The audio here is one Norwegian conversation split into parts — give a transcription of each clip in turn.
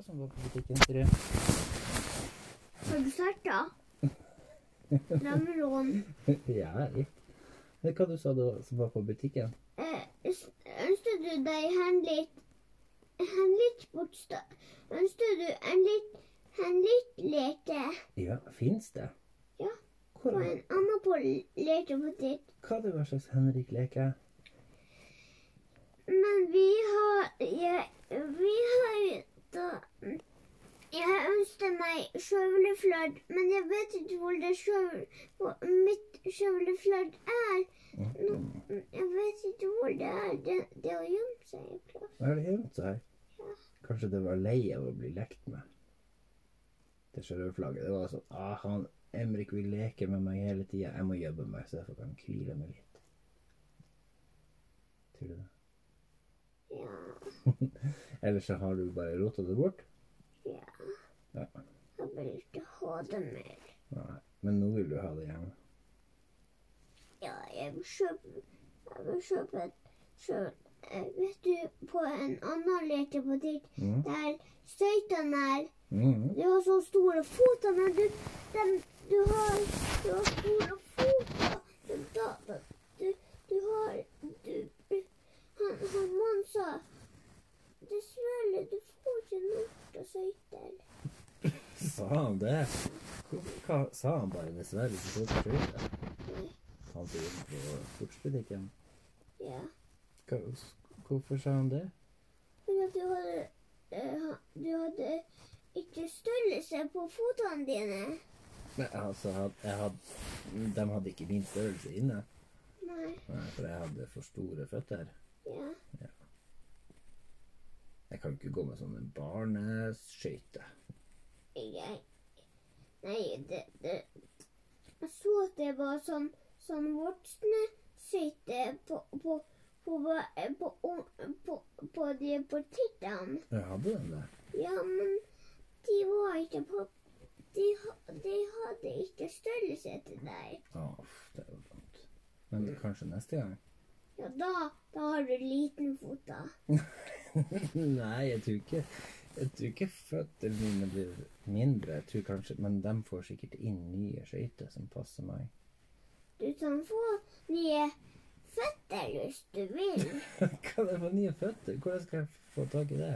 Hva som var på butikken, tror du? Du starta? Lammelån. ja, litt. Men hva du sa du som var på butikken? Eh, ønsker du deg en litt Hen litt bokstav? Ønsker du en litt Hen litt leke? Ja, fins det? Ja. Hvor, På en annen på lekebutikk? hva det var slags Henrik-leke? Men vi har ja, Vi har jo da Jeg ønsker meg skjøvleflørt, men jeg vet ikke hvor det skjøv, hvor mitt skjøvleflørt er. Nå, jeg vet ikke hvor det er. Det, det har gjemt seg en plass. Hva har det gjemt seg? Kanskje det var lei av å bli lekt med? Det sjørøverflagget. Det var sånn ah, han Emrik vil leke med meg hele tida. Jeg må jobbe meg, så derfor kan han hvile meg litt. Tror du det? Ja, Eller så har du bare rota det bort? ja. Ja. Jeg vil ikke ha det mer. Nei. Men nå vil du ha det hjemme. Ja, jeg vil kjøpe Jeg vil kjøpe et kjø- eh, Vet du, på en annen lekebutikk Mm. der støytene er Mm. Du har så store føtter, men du, dem, du har du har store føtter. Du, du, du har mannen sa Dessverre, du får ikke nok å skøyte. Sa han det? Hva, sa han bare dessverre ikke får ikke skøyte? Han jobber på sportsbutikken. Ja. Hva, hvorfor sa han det? For at du hadde eh, Du hadde ikke størrelse på fotene dine. Nei, altså, jeg hadde, de hadde ikke min størrelse inne. Nei. Nei, for jeg hadde for store føtter. Ja. Jeg kan ikke gå med sånne barneskøyter. Jeg Nei, det, det Jeg så at det var sånn, sånn voksne skøyter på på på, på, på, på, de butikkene. Hadde den der. Ja, men de var ikke på De, de hadde ikke størrelse til deg. Å, uff, det er jo vondt. Men kanskje neste gang? Ja, da, da har du liten fot, da. Nei, jeg tror ikke Jeg tror ikke føttene mine blir mindre. Jeg tror kanskje, Men de får sikkert inn nye skøyter som passer meg. Du kan få nye føtter hvis du vil. Er det for nye føtter? Hvordan skal jeg få tak i det?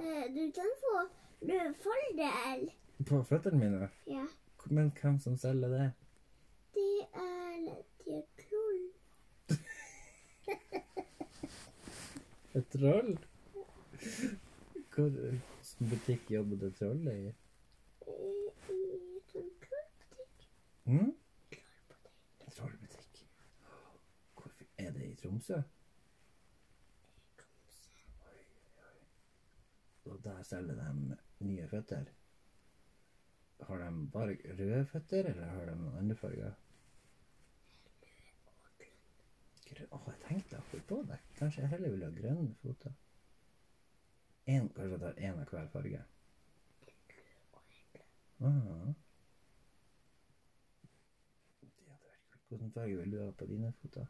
Eh, Du kan få løvfaldel. På føttene mine? Ja. Men hvem som selger det? Det er litt troll. Et troll? Hvilken butikk jobber det trollet i? I, i sånn trollbutikk. Mm? Trollbutikk. Hvor er det i Tromsø? Oi, oi. Og der selger de nye føtter. Har de bare røde føtter, eller har de noen andre farger? Grø- Åh, jeg tenkte akkurat på det. Kanskje jeg heller vil ha grønne føtter. En, kanskje jeg tar en av hver farge. Ah. Hvilken farge vil du ha på dine føtter?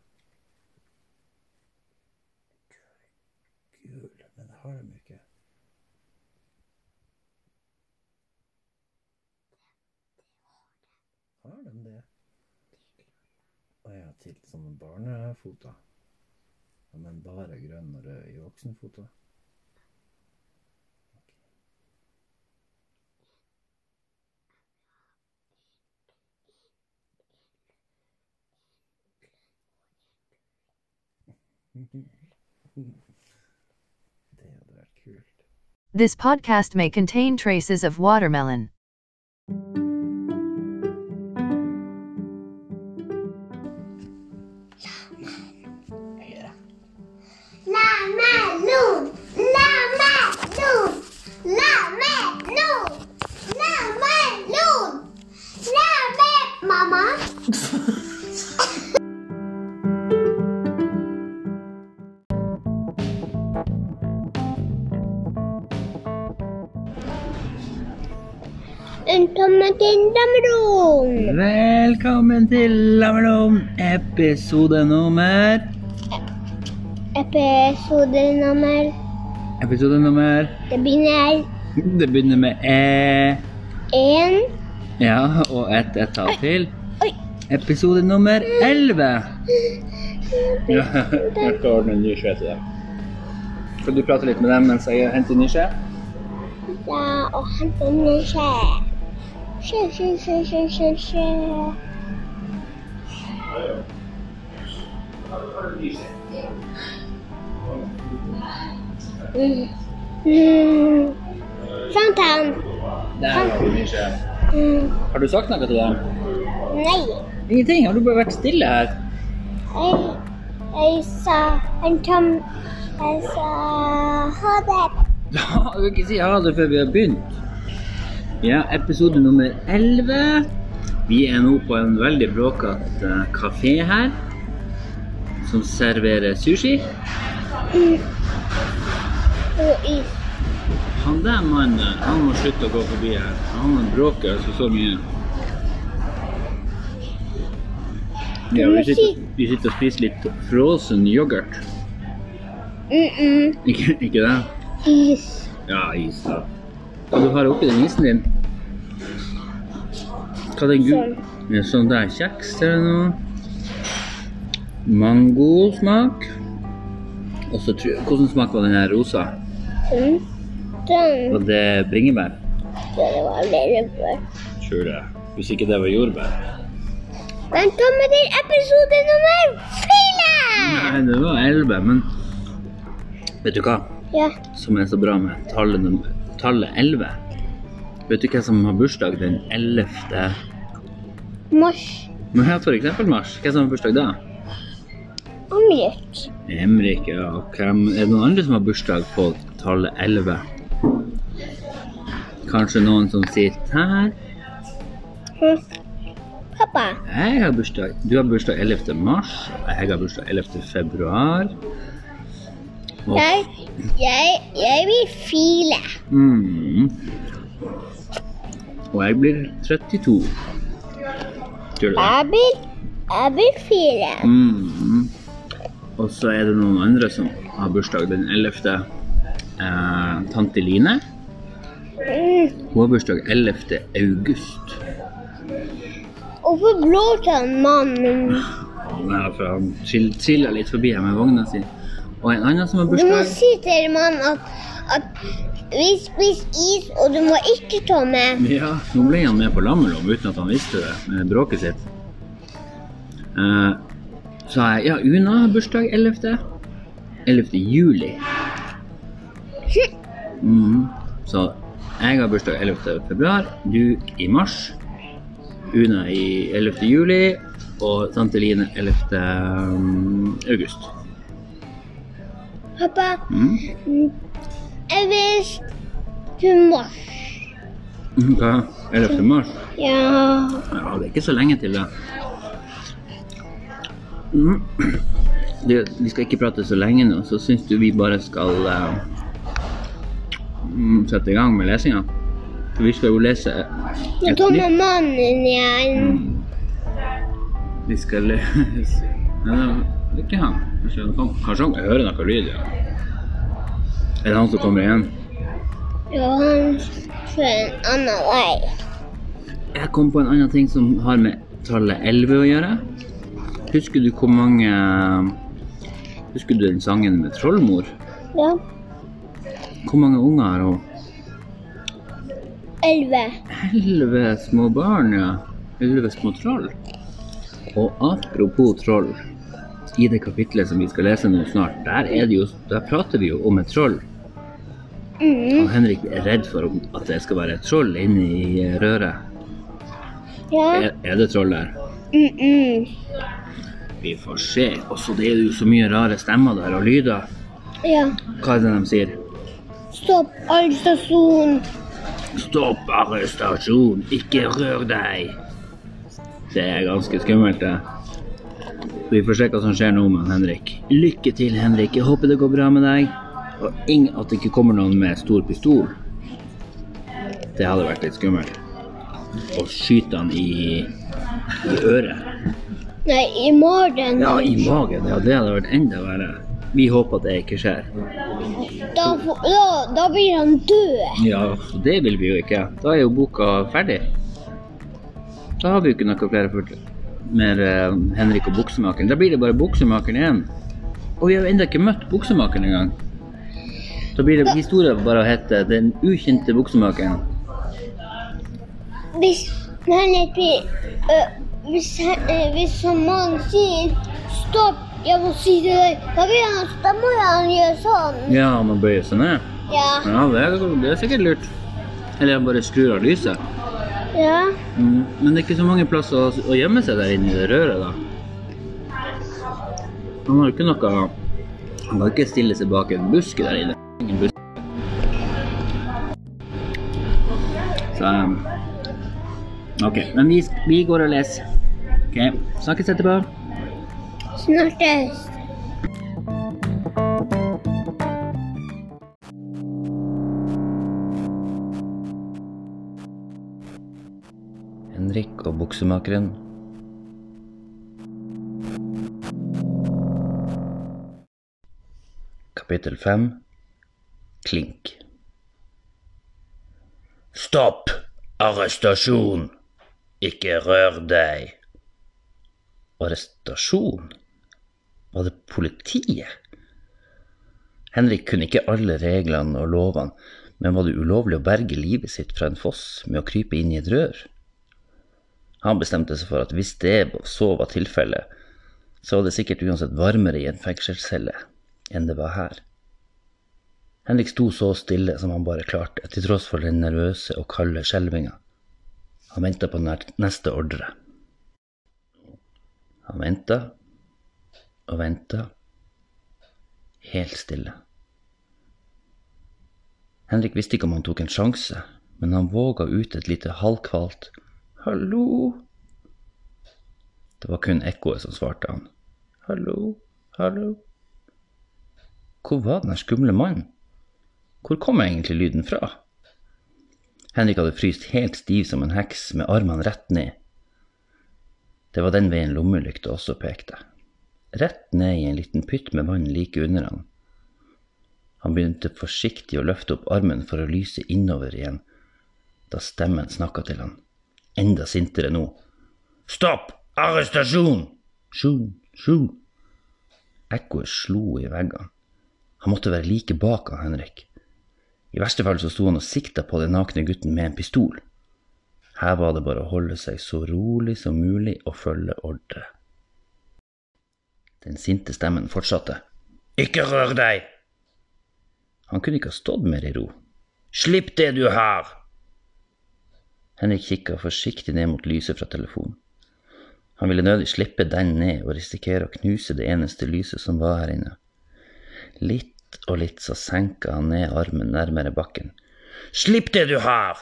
Gul, men det har de jo ikke. Har de det? Å ja, til sånne barnefoter. Men bare grønn og rød i kult. This podcast may contain traces of watermelon. Velkommen til Lamelon! Velkommen til Lamelom, episode nummer Episode nummer Episode nummer Det begynner Det begynner med E. En. Ja, og et ettall til. Oi. Episode nummer 11. Ja, jeg skal ordne en ny skje til deg. Skal du prate litt med dem mens jeg henter en ny skje? Ja, og henter en ny skje. Skje, skje, skje, skje, skje, skje. Mm. Mm. Fant han. Der har du ny skje. Mm. Har du sagt noe til dem? Nei. Ingenting. Har du bare vært stille her? Jeg, jeg sa han Tom Jeg sa ha det. Du vil ikke si ha det før vi har begynt. Ja, episode nummer 11. Vi er nå på en veldig bråkete kafé her. Som serverer sushi. Og is. Han der mannen, han må slutte å gå forbi her. Han bråker altså så mye. Ja, vi sitter, vi sitter og spiser litt frozen yoghurt. Mm-mm. Ikke, ikke det? Is. Ja, is da. Og du har oppi den isen din? Hva er den gul... Sånn. det der kjeks eller noe. Mangosmak. Og så tror jeg... Hvordan smak var den her rosa? Den. Sånn. Var det bringebær? Det var bringebær. Tror det. Hvis ikke det var jordbær. Velkommen til episode nummer fire! Nei, det var 11, men... Vet du hva? Ja. Som er så bra med tallet, tallet 11? Vet du hvem som har bursdag den 11. Men her for eksempel mars. Hvem som har bursdag da? Emrik. Emrik, ja. Og Hvem, er det noen andre som har bursdag på tallet 11? Kanskje noen som sitter her? Pappa. Jeg har bursdag. Du har bursdag 11. mars, og jeg har bursdag 11. februar. Og, Jeg, jeg, jeg blir fire. mm, og jeg blir 32. Tror du det? Jeg blir, jeg blir fire. Mm. Og så er det noen andre som har bursdag den 11. Eh, tante Line. Mm. Hun har bursdag 11. august. Hvorfor blåser han mannen? Ja, for han trill- triller litt forbi her med vogna si. Og en annen som har bursdag Du må si til mannen at, at vi spiser is, og du må ikke ta med. Ja, nå ble han med på lammelom uten at han visste det, med bråket sitt. Eh, så har jeg, ja, Una har bursdag 11. 11. juli. Mhm. Så jeg har bursdag 11. februar, du i mars, Una i 11. juli og tante Line 11. august. Pappa, Mhm. mm, jeg visste til mars. Hva? 11. mars? Ja. Ja, det er ikke så lenge til det. Mm. Det, vi skal ikke prate så lenge nå, så syns du vi bare skal mm, sette i gang med lesinga? For vi skal jo lese Nå et kommer nytt mannen igjen. mm. Vi skal lese Nei, det er ikke han. Kanskje han hører noe lyd, ja. Er det han som kommer igjen? Ja, han kjører en annen vei. Jeg kom på en annen ting som har med tallet 11 å gjøre. Husker du hvor mange Husker du den sangen med Trollmor? Ja. Hvor mange unger har hun? Elleve. Elleve små barn, ja. Elleve små troll. Og apropos troll, i det kapitlet som vi skal lese nå snart, der, er det jo, der prater vi jo om et troll. Mm. Og Henrik er redd for at det skal være et troll inni i røret. Ja. Er, er det troll der? Mm -mm. Vi får se. Også det er jo så mye rare stemmer der og lyder. Ja. Hva er det de sier? Stopp arrestasjon. Stopp arrestasjon, ikke rør deg. Det er ganske skummelt, det. Vi får se hva som skjer nå med Henrik. Lykke til, Henrik. Jeg håper det går bra med deg. Og at det ikke kommer noen med stor pistol. Det hadde vært litt skummelt. Å skyte han i, i øret. Nei, i magen. Ja, i magen. Ja, det hadde vært enda verre. Vi håper at det ikke skjer. Da, da, da blir han død. Ja, det vil vi jo ikke. Da er jo boka ferdig. Da har vi jo ikke noe flere for mer eh, Henrik og buksemakeren. Da blir det bare buksemakeren igjen. Og vi har jo ennå ikke møtt buksemakeren engang. Da blir det historien bare å hete 'Den ukjente buksemakeren'. Hvis han heter øh, Hvis, øh, hvis mannen sier stopp, jeg må si det der, da, han, da må han gjøre sånn. Ja, han må bøye seg ned. Ja. Ja, det er, det er sikkert lurt. Eller han bare skrur av lyset. Ja. Mm. Men det er ikke så mange plasser å, å gjemme seg der inne i det røret, da. Han har jo ikke noe Han kan ikke stille seg bak en buske der inne. Ingen buss. Så um, OK. Men vi, vi går og leser. OK. Snakkes etterpå. Snakkes. Henrik og buksemakeren. Kapittel 5 Klink Stopp! Arrestasjon! Ikke rør deg! Arrestasjon? Var det politiet? Henrik kunne ikke alle reglene og lovene, men var det ulovlig å berge livet sitt fra en foss med å krype inn i et rør? Han bestemte seg for at hvis det så var tilfellet, så var det sikkert uansett varmere i en fengselscelle enn det var her. Henrik sto så stille som han bare klarte, til tross for den nervøse og kalde skjelvinga. Han venta på neste ordre. Han venta og venta, helt stille. Henrik visste ikke om han tok en sjanse, men han våga ut et lite halvkvalt Hallo? Det var kun ekkoet som svarte han. Hallo, hallo. Hvor var den skumle mannen? Hvor kom egentlig lyden fra? Henrik hadde fryst helt stiv som en heks, med armene rett ned. Det var den veien lommelykta også pekte. Rett ned i en liten pytt med vann like under han. Han begynte forsiktig å løfte opp armen for å lyse innover igjen, da stemmen snakka til han enda sintere nå. Stopp! Arrestasjon! Sju, sju. Ekkoet slo i veggene. Han måtte være like bak han Henrik. I verste fall så sto han og sikta på den nakne gutten med en pistol. Her var det bare å holde seg så rolig som mulig og følge ordre. Den sinte stemmen fortsatte. Ikke rør deg! Han kunne ikke ha stått mer i ro. Slipp det du har! Henrik kikka forsiktig ned mot lyset fra telefonen. Han ville nødig slippe den ned og risikere å knuse det eneste lyset som var her inne. Litt og litt så senka han ned armen nærmere bakken. Slipp det du har!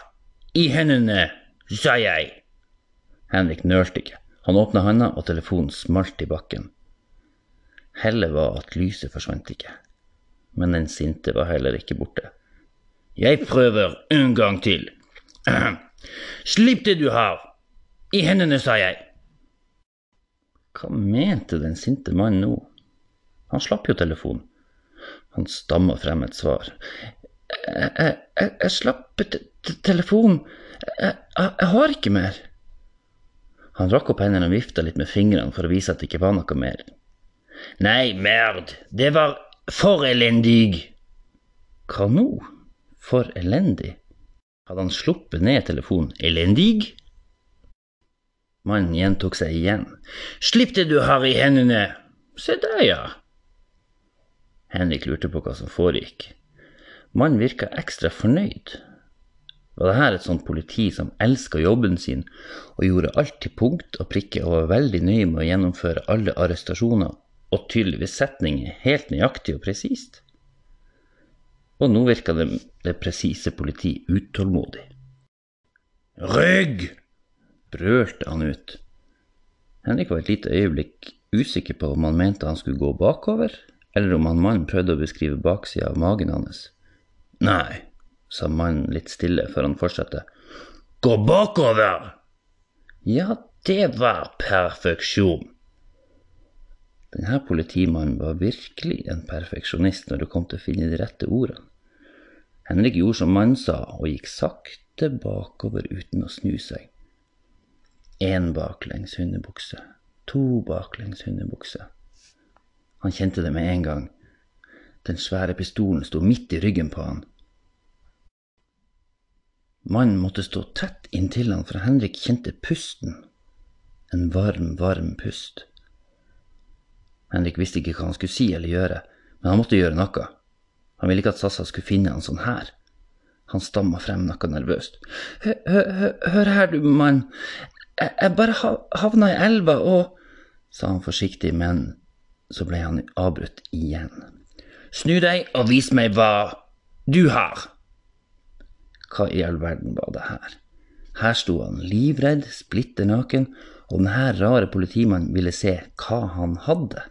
I hendene, sa jeg! Henrik nølte ikke. Han åpna handa, og telefonen smalt i bakken. Hellet var at lyset forsvant ikke, men den sinte var heller ikke borte. Jeg prøver en gang til. Slipp det du har! I hendene, sa jeg. Hva mente den sinte mannen nå? Han slapp jo telefonen. Han stamma frem et svar. Jeg, jeg, jeg, jeg slapp te te telefonen. Jeg, jeg har ikke mer. Han rakk opp hendene og vifta litt med fingrene for å vise at det ikke var noe mer. Nei, merd, det var for elendig. Hva nå? For elendig? Hadde han sluppet ned telefonen elendig? Mannen gjentok seg igjen. Slipp det du har i hendene. Se der, ja. Henrik lurte på hva som foregikk. Mannen virka ekstra fornøyd. Var det her et sånt politi som elska jobben sin og gjorde alt til punkt og prikke og var veldig nøye med å gjennomføre alle arrestasjoner og tydeligvis setninger helt nøyaktig og presist? Og nå virka det, det presise politi utålmodig. Rygg! brølte han ut. Henrik var et lite øyeblikk usikker på om han mente han skulle gå bakover, eller om han mannen prøvde å beskrive baksida av magen hans. Nei, sa mannen litt stille før han fortsatte. Gå bakover! Ja, det var perfeksjon. Denne politimannen var virkelig en perfeksjonist når det kom til å finne de rette ordene. Henrik gjorde som mannen sa, og gikk sakte bakover uten å snu seg. Én baklengs hundebukse, to baklengs hundebukse. Han kjente det med en gang. Den svære pistolen sto midt i ryggen på han. Mannen måtte stå tett inntil han, for Henrik kjente pusten. En varm, varm pust. Henrik visste ikke hva han skulle si eller gjøre, men han måtte gjøre noe. Han ville ikke at Sassa skulle finne han sånn her. Han stamma frem noe nervøst. Hør her, du mann, jeg bare havna i elva og sa han forsiktig, men så ble han avbrutt igjen. Snu deg og vis meg hva du har. Hva i all verden var det her? Her sto han livredd, splitter naken, og denne rare politimannen ville se hva han hadde.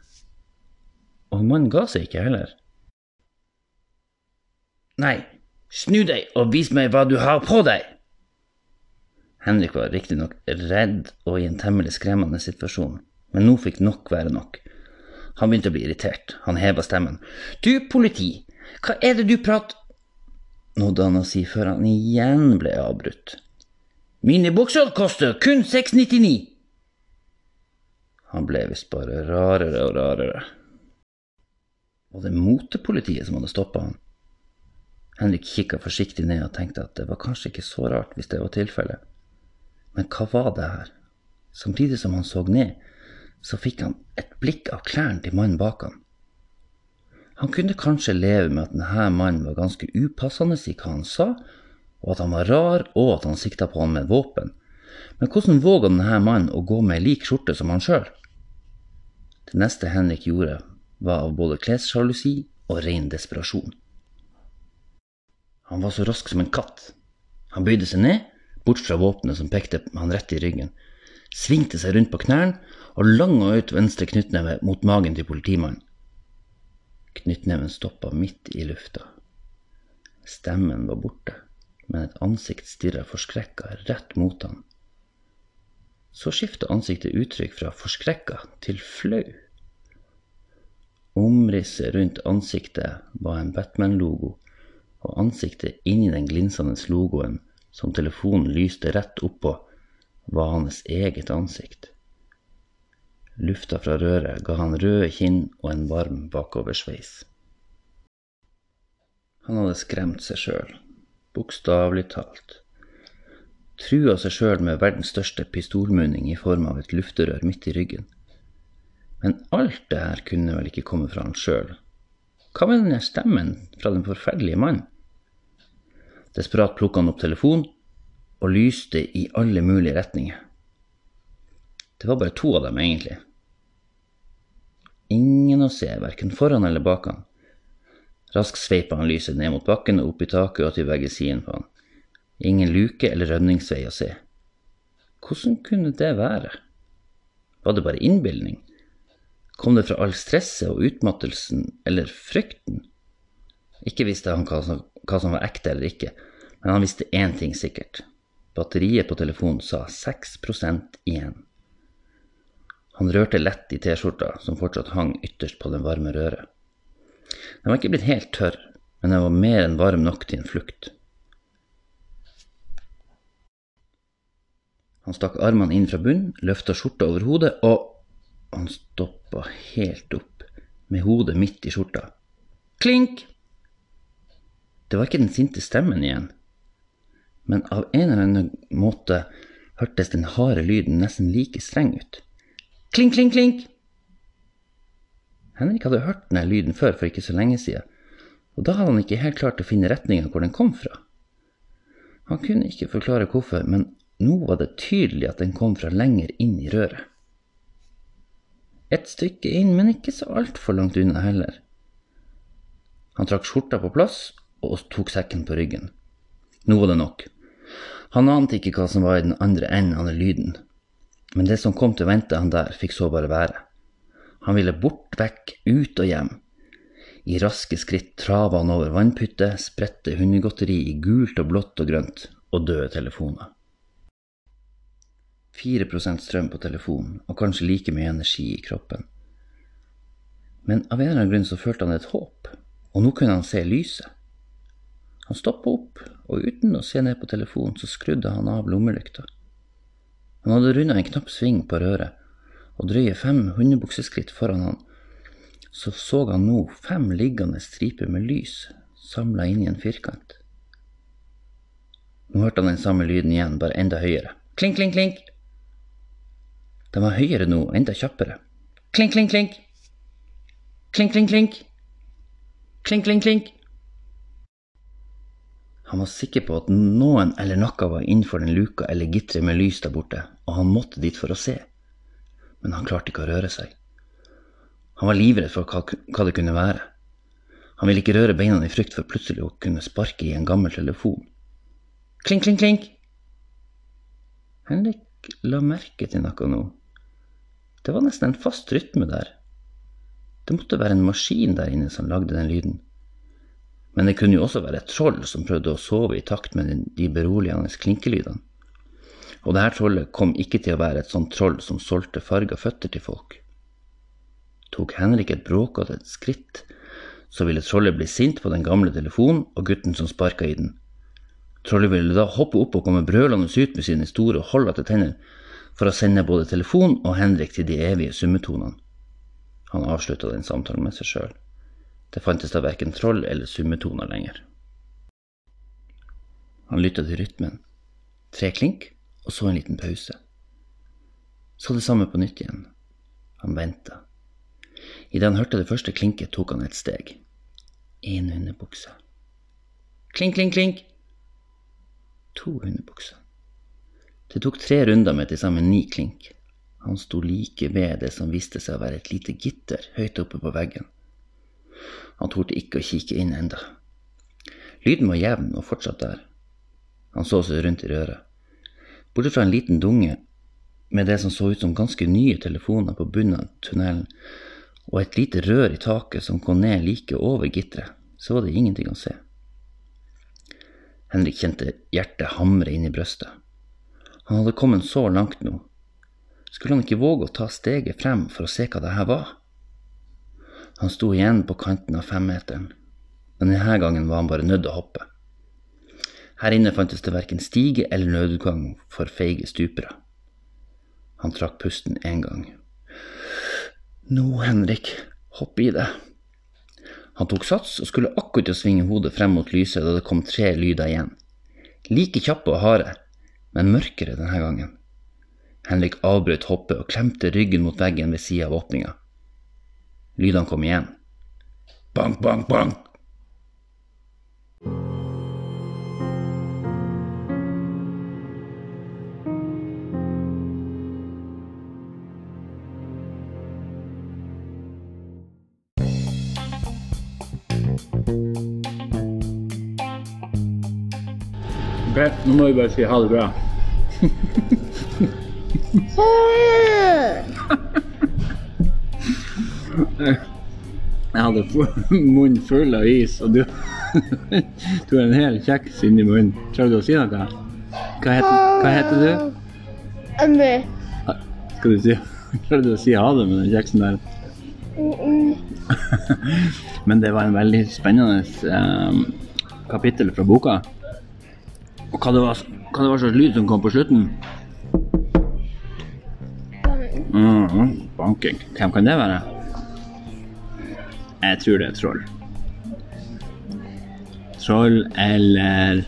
Og mannen ga seg ikke heller. Nei, snu deg og vis meg hva du har på deg! Henrik var riktignok redd og i en temmelig skremmende situasjon, men nå fikk nok være nok. Han begynte å bli irritert. Han heva stemmen. Du, politi, hva er det du prater nådde han å si før han igjen ble avbrutt. Mine bukser koster kun 699! Han ble visst bare rarere og rarere. Var det motepolitiet som hadde stoppa han? Henrik kikka forsiktig ned og tenkte at det var kanskje ikke så rart hvis det var tilfellet. Men hva var det her? Samtidig som han så ned, så fikk han et blikk av klærne til mannen bak han. Han kunne kanskje leve med at denne mannen var ganske upassende i hva han sa, og at han var rar, og at han sikta på han med våpen. Men hvordan våga denne mannen å gå med lik skjorte som han sjøl? Det neste Henrik gjorde, var av både klessjalusi og ren desperasjon. Han var så rask som en katt. Han bøyde seg ned, bort fra våpenet som pekte han rett i ryggen, svingte seg rundt på knærne og langa ut venstre knyttneve mot magen til politimannen. Knyttneven stoppa midt i lufta. Stemmen var borte, men et ansikt stirra forskrekka rett mot han. Så skifta ansiktet uttrykk fra forskrekka til flau. Omrisset rundt ansiktet var en Batman-logo, og ansiktet inni den glinsende logoen som telefonen lyste rett oppå, var hans eget ansikt. Lufta fra røret ga han røde kinn og en varm bakoversveis. Han hadde skremt seg sjøl, bokstavelig talt. Trua seg sjøl med verdens største pistolmunning i form av et lufterør midt i ryggen. Men alt det her kunne vel ikke komme fra han sjøl. Hva med den stemmen fra den forferdelige mannen? Desperat plukka han opp telefonen og lyste i alle mulige retninger. Det var bare to av dem, egentlig. Ingen å se, verken foran eller bak han. Raskt sveipa han lyset ned mot bakken og opp i taket og til begge sidene på han. Ingen luke eller rømningsvei å se. Hvordan kunne det være? Var det bare innbilning? Kom det fra all stresset og utmattelsen eller frykten? Ikke visste han hva som, hva som var ekte eller ikke, men han visste én ting sikkert. Batteriet på telefonen sa 6% igjen. Han rørte lett i T-skjorta, som fortsatt hang ytterst på den varme røret. Den var ikke blitt helt tørr, men den var mer enn varm nok til en flukt. Han stakk armene inn fra bunnen, løfta skjorta over hodet, og han stoppa helt opp, med hodet midt i skjorta. Klink! Det var ikke den sinte stemmen igjen men av en eller annen måte hørtes den harde lyden nesten like streng ut. Klink, klink, klink! Henrik hadde hørt denne lyden før for ikke så lenge siden, og da hadde han ikke helt klart å finne retninga hvor den kom fra. Han kunne ikke forklare hvorfor, men nå var det tydelig at den kom fra lenger inn i røret. Et stykke inn, men ikke så altfor langt unna heller. Han trakk skjorta på plass og tok sekken på ryggen. Nå var det nok. Han ante ikke hva som var i den andre enden av den lyden, men det som kom til å vente han der, fikk så bare være. Han ville bort vekk, ut og hjem. I raske skritt trava han over vannputte, spredte hundegodteri i gult og blått og grønt, og døde telefoner. 4% strøm på telefonen, og kanskje like mye energi i kroppen. Men av en eller annen grunn så følte han et håp, og nå kunne han se lyset. Han stoppa opp, og uten å se ned på telefonen så skrudde han av lommelykta. Han hadde runda en knapp sving på røret, og drøye fem hundebukseskritt foran han, så så han nå fem liggende striper med lys samla inn i en firkant. Nå hørte han den samme lyden igjen, bare enda høyere. Klink, klink, klink. Den var høyere nå, enda kjappere. Klink, klink, klink. Klink, klink, klink. Klink, klink, klink. Han var sikker på at noen eller noe var innenfor den luka eller gitteret med lys der borte, og han måtte dit for å se. Men han klarte ikke å røre seg. Han var livredd for hva, det kunne være. Han ville ikke røre beina i frykt for plutselig å kunne sparke i en gammel telefon. Klink, klink, klink. Henrik la merke til noe nå. Det var nesten en fast rytme der. Det måtte være en maskin der inne som lagde den lyden. Men det kunne jo også være et troll som prøvde å sove i takt med de beroligende klinkelydene. Og dette trollet kom ikke til å være et sånt troll som solgte farga føtter til folk. Tok Henrik et bråkete skritt, så ville trollet bli sint på den gamle telefonen og gutten som sparka i den. Trollet ville da hoppe opp og komme brølende ut med sine store, holdete tenner for å sende både telefon og Henrik til de evige summetonene. Han avslutta den samtalen med seg sjøl. Det fantes da verken troll eller summetoner lenger. Han lytta til rytmen. Tre klink, og så en liten pause. Så det samme på nytt igjen. Han venta. Idet han hørte det første klinket, tok han et steg. Én hundebukse. Klink, klink, klink. To hundebukser. Det tok tre runder med til sammen ni klink. Han sto like ved det som viste seg å være et lite gitter høyt oppe på veggen. Han torde ikke å kikke inn enda. Lyden var jevn og fortsatt der. Han så seg rundt i røret. Bortsett fra en liten dunge med det som så ut som ganske nye telefoner på bunnen av tunnelen, og et lite rør i taket som kom ned like over gitteret, så var det ingenting å se. Henrik kjente hjertet hamre inn i brøstet. Han hadde kommet så langt nå. Skulle han ikke våge å ta steget frem for å se hva det her var? Han sto igjen på kanten av femmeteren, men denne gangen var han bare nødt til å hoppe. Her inne fantes det verken stige eller nødutgang for feige stupere. Han trakk pusten én gang. Nå, Henrik, hopp i det. Han tok sats og skulle akkurat til å svinge hodet frem mot lyset da det kom tre lyder igjen. Like kjappe og harde, men mørkere denne gangen. Henrik avbrøt hoppet og klemte ryggen mot veggen ved sida av åpninga. Lydene kom igjen. Bank, bank, bank. Ok, nå må vi bare si ha det bra. Jeg hadde munnen full av is, og du, du har en hel kjeks inni munnen. Klarer du å si noe? Hva heter, hva heter du? Emmy. Skal du si, klarer du å si ha det med den kjeksen der? Men det var en veldig spennende eh, kapittel fra boka. Og hva det var, hva det var slags lyd som kom på slutten? Mhm, banking. Hvem kan det være? Jeg tror det er troll. Troll eller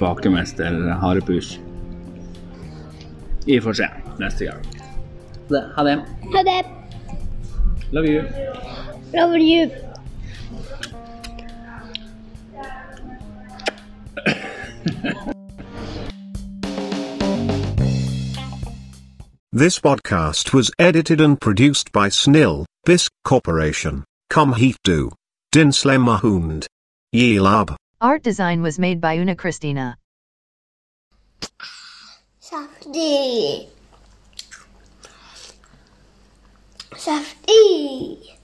bakemester harepus. Vi får se neste gang. Ha det. Ha det. Love you. Love you. This podcast was edited and produced by Snil, Bisc Corporation. Kom hit du. Din slemma hund. Yelab. Art design was made by Una Christina. Saftig. Saftig.